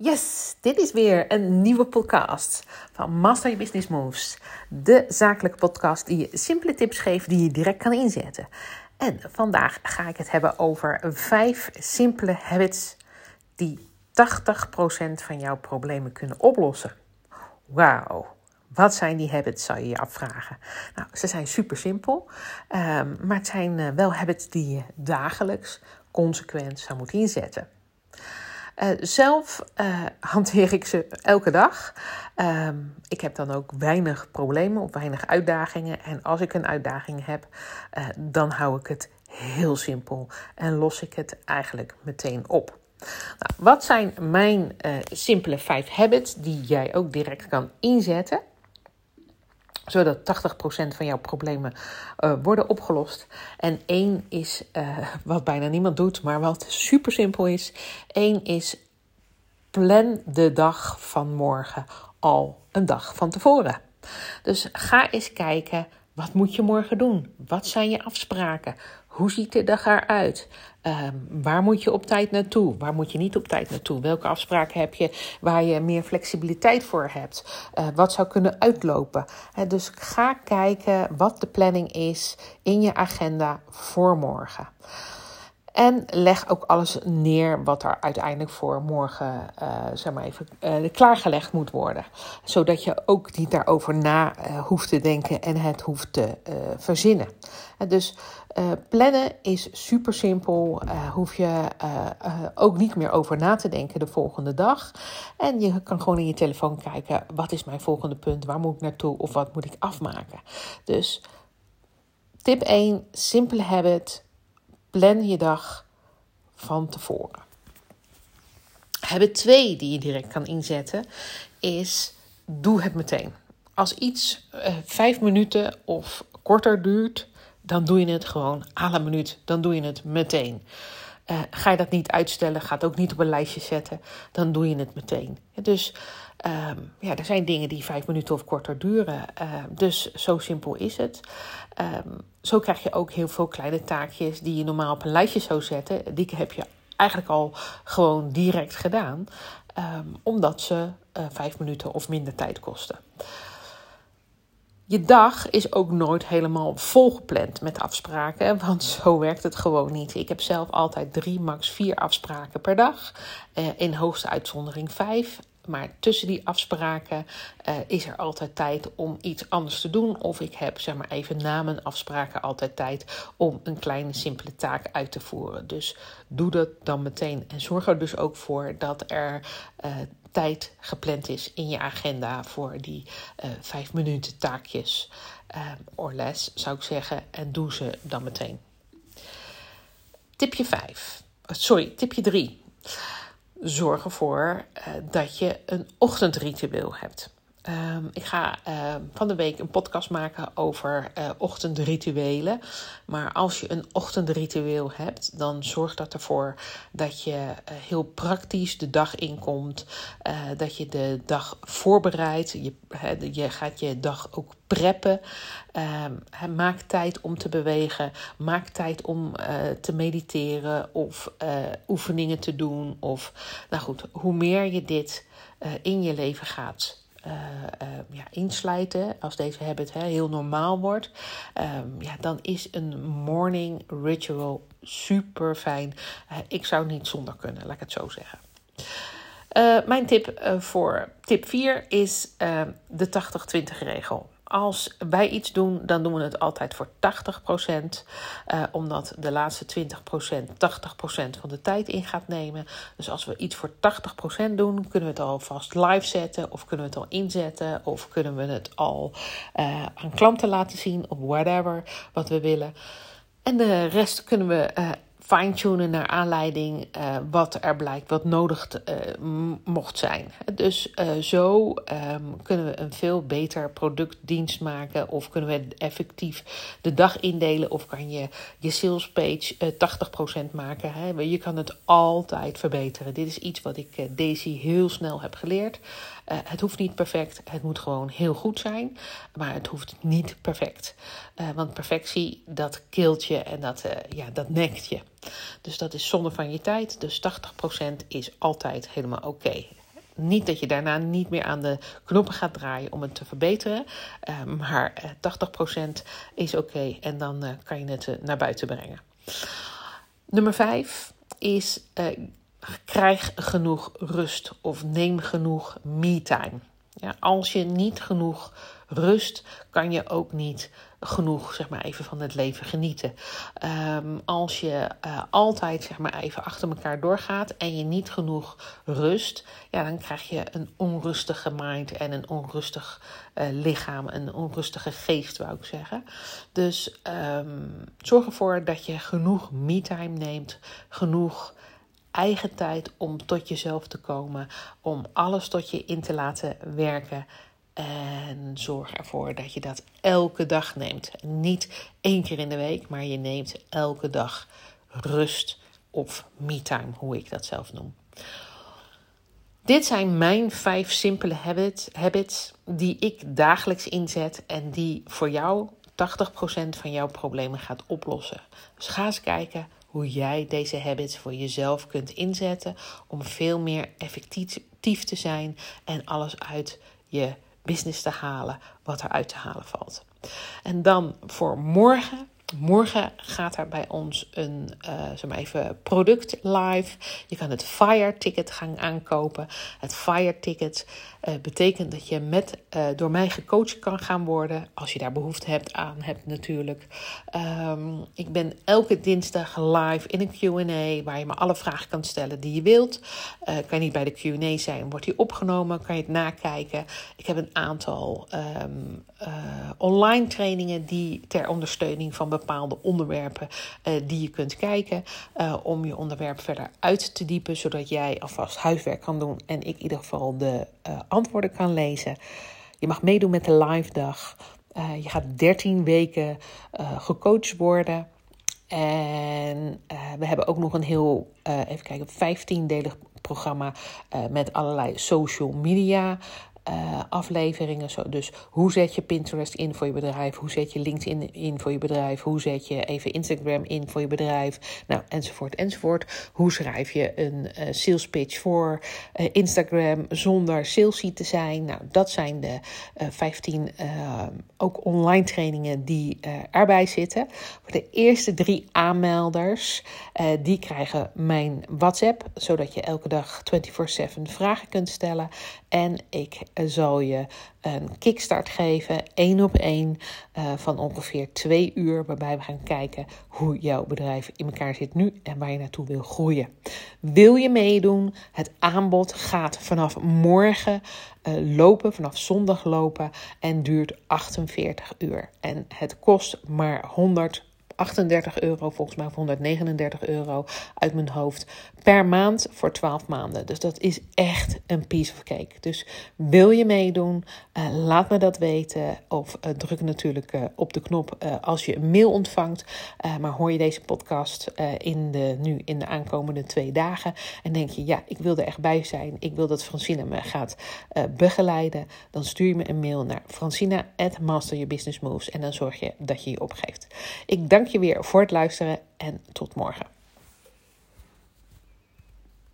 Yes, dit is weer een nieuwe podcast van Master Your Business Moves. De zakelijke podcast die je simpele tips geeft die je direct kan inzetten. En vandaag ga ik het hebben over vijf simpele habits die 80% van jouw problemen kunnen oplossen. Wauw, wat zijn die habits, zou je je afvragen. Nou, ze zijn super simpel, ehm, maar het zijn eh, wel habits die je dagelijks consequent zou moeten inzetten. Uh, zelf uh, hanteer ik ze elke dag. Uh, ik heb dan ook weinig problemen of weinig uitdagingen. En als ik een uitdaging heb, uh, dan hou ik het heel simpel en los ik het eigenlijk meteen op. Nou, wat zijn mijn simpele vijf habits die jij ook direct kan inzetten? Zodat 80% van jouw problemen uh, worden opgelost. En één is, uh, wat bijna niemand doet, maar wat super simpel is. Eén is, plan de dag van morgen al een dag van tevoren. Dus ga eens kijken, wat moet je morgen doen? Wat zijn je afspraken? Hoe ziet de dag eruit? Uh, waar moet je op tijd naartoe? Waar moet je niet op tijd naartoe? Welke afspraken heb je waar je meer flexibiliteit voor hebt? Uh, wat zou kunnen uitlopen? Dus ga kijken wat de planning is in je agenda voor morgen. En leg ook alles neer wat er uiteindelijk voor morgen, uh, zeg maar even, uh, klaargelegd moet worden. Zodat je ook niet daarover na uh, hoeft te denken en het hoeft te verzinnen. dus plannen is super simpel. hoef je ook niet meer over na te denken de volgende dag. En je kan gewoon in je telefoon kijken: wat is mijn volgende punt? Waar moet ik naartoe? Of wat moet ik afmaken? Dus tip 1: simpele habit plan je dag van tevoren. Hebben twee die je direct kan inzetten is doe het meteen. Als iets uh, vijf minuten of korter duurt, dan doe je het gewoon à minuut. Dan doe je het meteen. Uh, ga je dat niet uitstellen, ga het ook niet op een lijstje zetten, dan doe je het meteen. Dus um, ja, er zijn dingen die vijf minuten of korter duren. Uh, dus zo simpel is het. Um, zo krijg je ook heel veel kleine taakjes die je normaal op een lijstje zou zetten. Die heb je eigenlijk al gewoon direct gedaan, omdat ze uh, vijf minuten of minder tijd kosten. Je dag is ook nooit helemaal volgepland met afspraken, want zo werkt het gewoon niet. Ik heb zelf altijd drie, max vier afspraken per dag. Uh, in hoogste uitzondering vijf. Maar tussen die afspraken uh, is er altijd tijd om iets anders te doen. Of ik heb zeg maar even na mijn afspraken altijd tijd om een kleine simpele taak uit te voeren. Dus doe dat dan meteen. En zorg er dus ook voor dat er uh, tijd gepland is in je agenda voor die uh, vijf minuten taakjes. or less zou ik zeggen. En doe ze dan meteen. Tipje 5. Sorry, tipje 3 zorg ervoor uh, dat je een ochtendritueel hebt. Um, ik ga uh, van de week een podcast maken over uh, ochtendrituelen. Maar als je een ochtendritueel hebt, dan zorg dat ervoor dat je uh, heel praktisch de dag inkomt. dat je de dag voorbereidt. Je, je gaat je dag ook preppen. Um, maak tijd om te bewegen. Maak tijd om te mediteren of oefeningen te doen. Of, nou goed, hoe meer je dit in je leven gaat uh, ja, inslijten, als deze habit hè, heel normaal wordt, um, ja, dan is een morning ritual super fijn. Uh, ik zou niet zonder kunnen, laat ik het zo zeggen. mijn tip voor tip 4 is de 80-20 regel als wij iets doen, dan doen we het altijd voor 80%. Uh, omdat de laatste 20% 80% van de tijd in gaat nemen. Dus als we iets voor 80% doen, kunnen we het alvast live zetten. Of kunnen we het al inzetten. Of kunnen we het al uh, aan klanten laten zien. Of whatever wat we willen. En de rest kunnen we uh, fine-tunen naar aanleiding uh, wat er blijkt, wat nodig uh, mocht zijn. Dus uh, zo um, kunnen we een veel beter productdienst maken of kunnen we effectief de dag indelen of kan je je sales page 80% maken. Hè? Je kan het altijd verbeteren. Dit is iets wat ik Daisy heel snel heb geleerd. Het hoeft niet perfect, het moet gewoon heel goed zijn, maar het hoeft niet perfect. want perfectie, dat kilt je en dat, ja, dat nekt je. Dus dat is zonde van je tijd. Dus 80% is altijd helemaal oké. Niet dat je daarna niet meer aan de knoppen gaat draaien om het te verbeteren. Uh, maar 80% is oké en dan kan je het naar buiten brengen. Nummer 5 is krijg genoeg rust of neem genoeg me-time. Ja, als je niet genoeg rust, kan je ook niet genoeg zeg maar, even van het leven genieten. Um, als je uh, altijd zeg maar, even achter elkaar doorgaat en je niet genoeg rust, ja, dan krijg je een onrustige mind en een onrustig uh, lichaam, een onrustige geest, wou ik zeggen. Dus um, zorg ervoor dat je genoeg me-time neemt, genoeg eigen tijd om tot jezelf te komen, om alles tot je in te laten werken. En zorg ervoor dat je dat elke dag neemt. Niet één keer in de week, maar je neemt elke dag rust of me-time, hoe ik dat zelf noem. Dit zijn mijn vijf simpele habits, habits die ik dagelijks inzet en die voor jou 80% van jouw problemen gaat oplossen. Dus ga eens kijken hoe jij deze habits voor jezelf kunt inzetten om veel meer effectief te zijn en alles uit je business te halen wat eruit te halen valt. En dan voor morgen Morgen gaat er bij ons een uh, maar even product live. Je kan het Fire Ticket gaan aankopen. Het Fire Ticket uh, betekent dat je met, uh, door mij gecoacht kan gaan worden. Als je daar behoefte hebt aan hebt natuurlijk. Um, ik ben elke dinsdag live in een Q&A waar je me alle vragen kan stellen die je wilt. kan je niet bij de Q&A zijn, wordt die opgenomen. Kan je het nakijken. Ik heb een aantal um, online trainingen die ter ondersteuning van bepaalde onderwerpen uh, die je kunt kijken. Uh, om je onderwerp verder uit te diepen, zodat jij alvast huiswerk kan doen en ik in ieder geval de uh, antwoorden kan lezen. Je mag meedoen met de live dag. je gaat 13 weken gecoacht worden. En we hebben ook nog een heel, even kijken, 15-delig programma met allerlei social media uh, afleveringen. Zo. Dus hoe zet je Pinterest in voor je bedrijf? Hoe zet je LinkedIn in voor je bedrijf? Hoe zet je even Instagram in voor je bedrijf? Nou, enzovoort, enzovoort. Hoe schrijf je een uh, sales pitch voor uh, Instagram zonder salesy te zijn? Nou, dat zijn de 15 ook online trainingen die erbij zitten. Voor de eerste drie aanmelders, die krijgen mijn WhatsApp, zodat je elke dag 24/7 vragen kunt stellen. En ik zal je een kickstart geven, één op één, uh, van ongeveer twee uur, waarbij we gaan kijken hoe jouw bedrijf in elkaar zit nu en waar je naartoe wil groeien. Wil je meedoen? Het aanbod gaat vanaf morgen uh, lopen, vanaf zondag lopen en duurt 48 uur. En het kost maar 100 38 euro, volgens mij, of 139 euro uit mijn hoofd per maand voor 12 maanden. Dus dat is echt een piece of cake. Dus wil je meedoen? Uh, laat me dat weten. Of uh, druk natuurlijk uh, op de knop als je een mail ontvangt. maar hoor je deze podcast in de, nu in de aankomende twee dagen en denk je, ja, ik wil er echt bij zijn. Ik wil dat Francina me gaat begeleiden. Dan stuur je me een mail naar francina at moves. En dan zorg je dat je je opgeeft. Ik je weer voor het luisteren en tot morgen.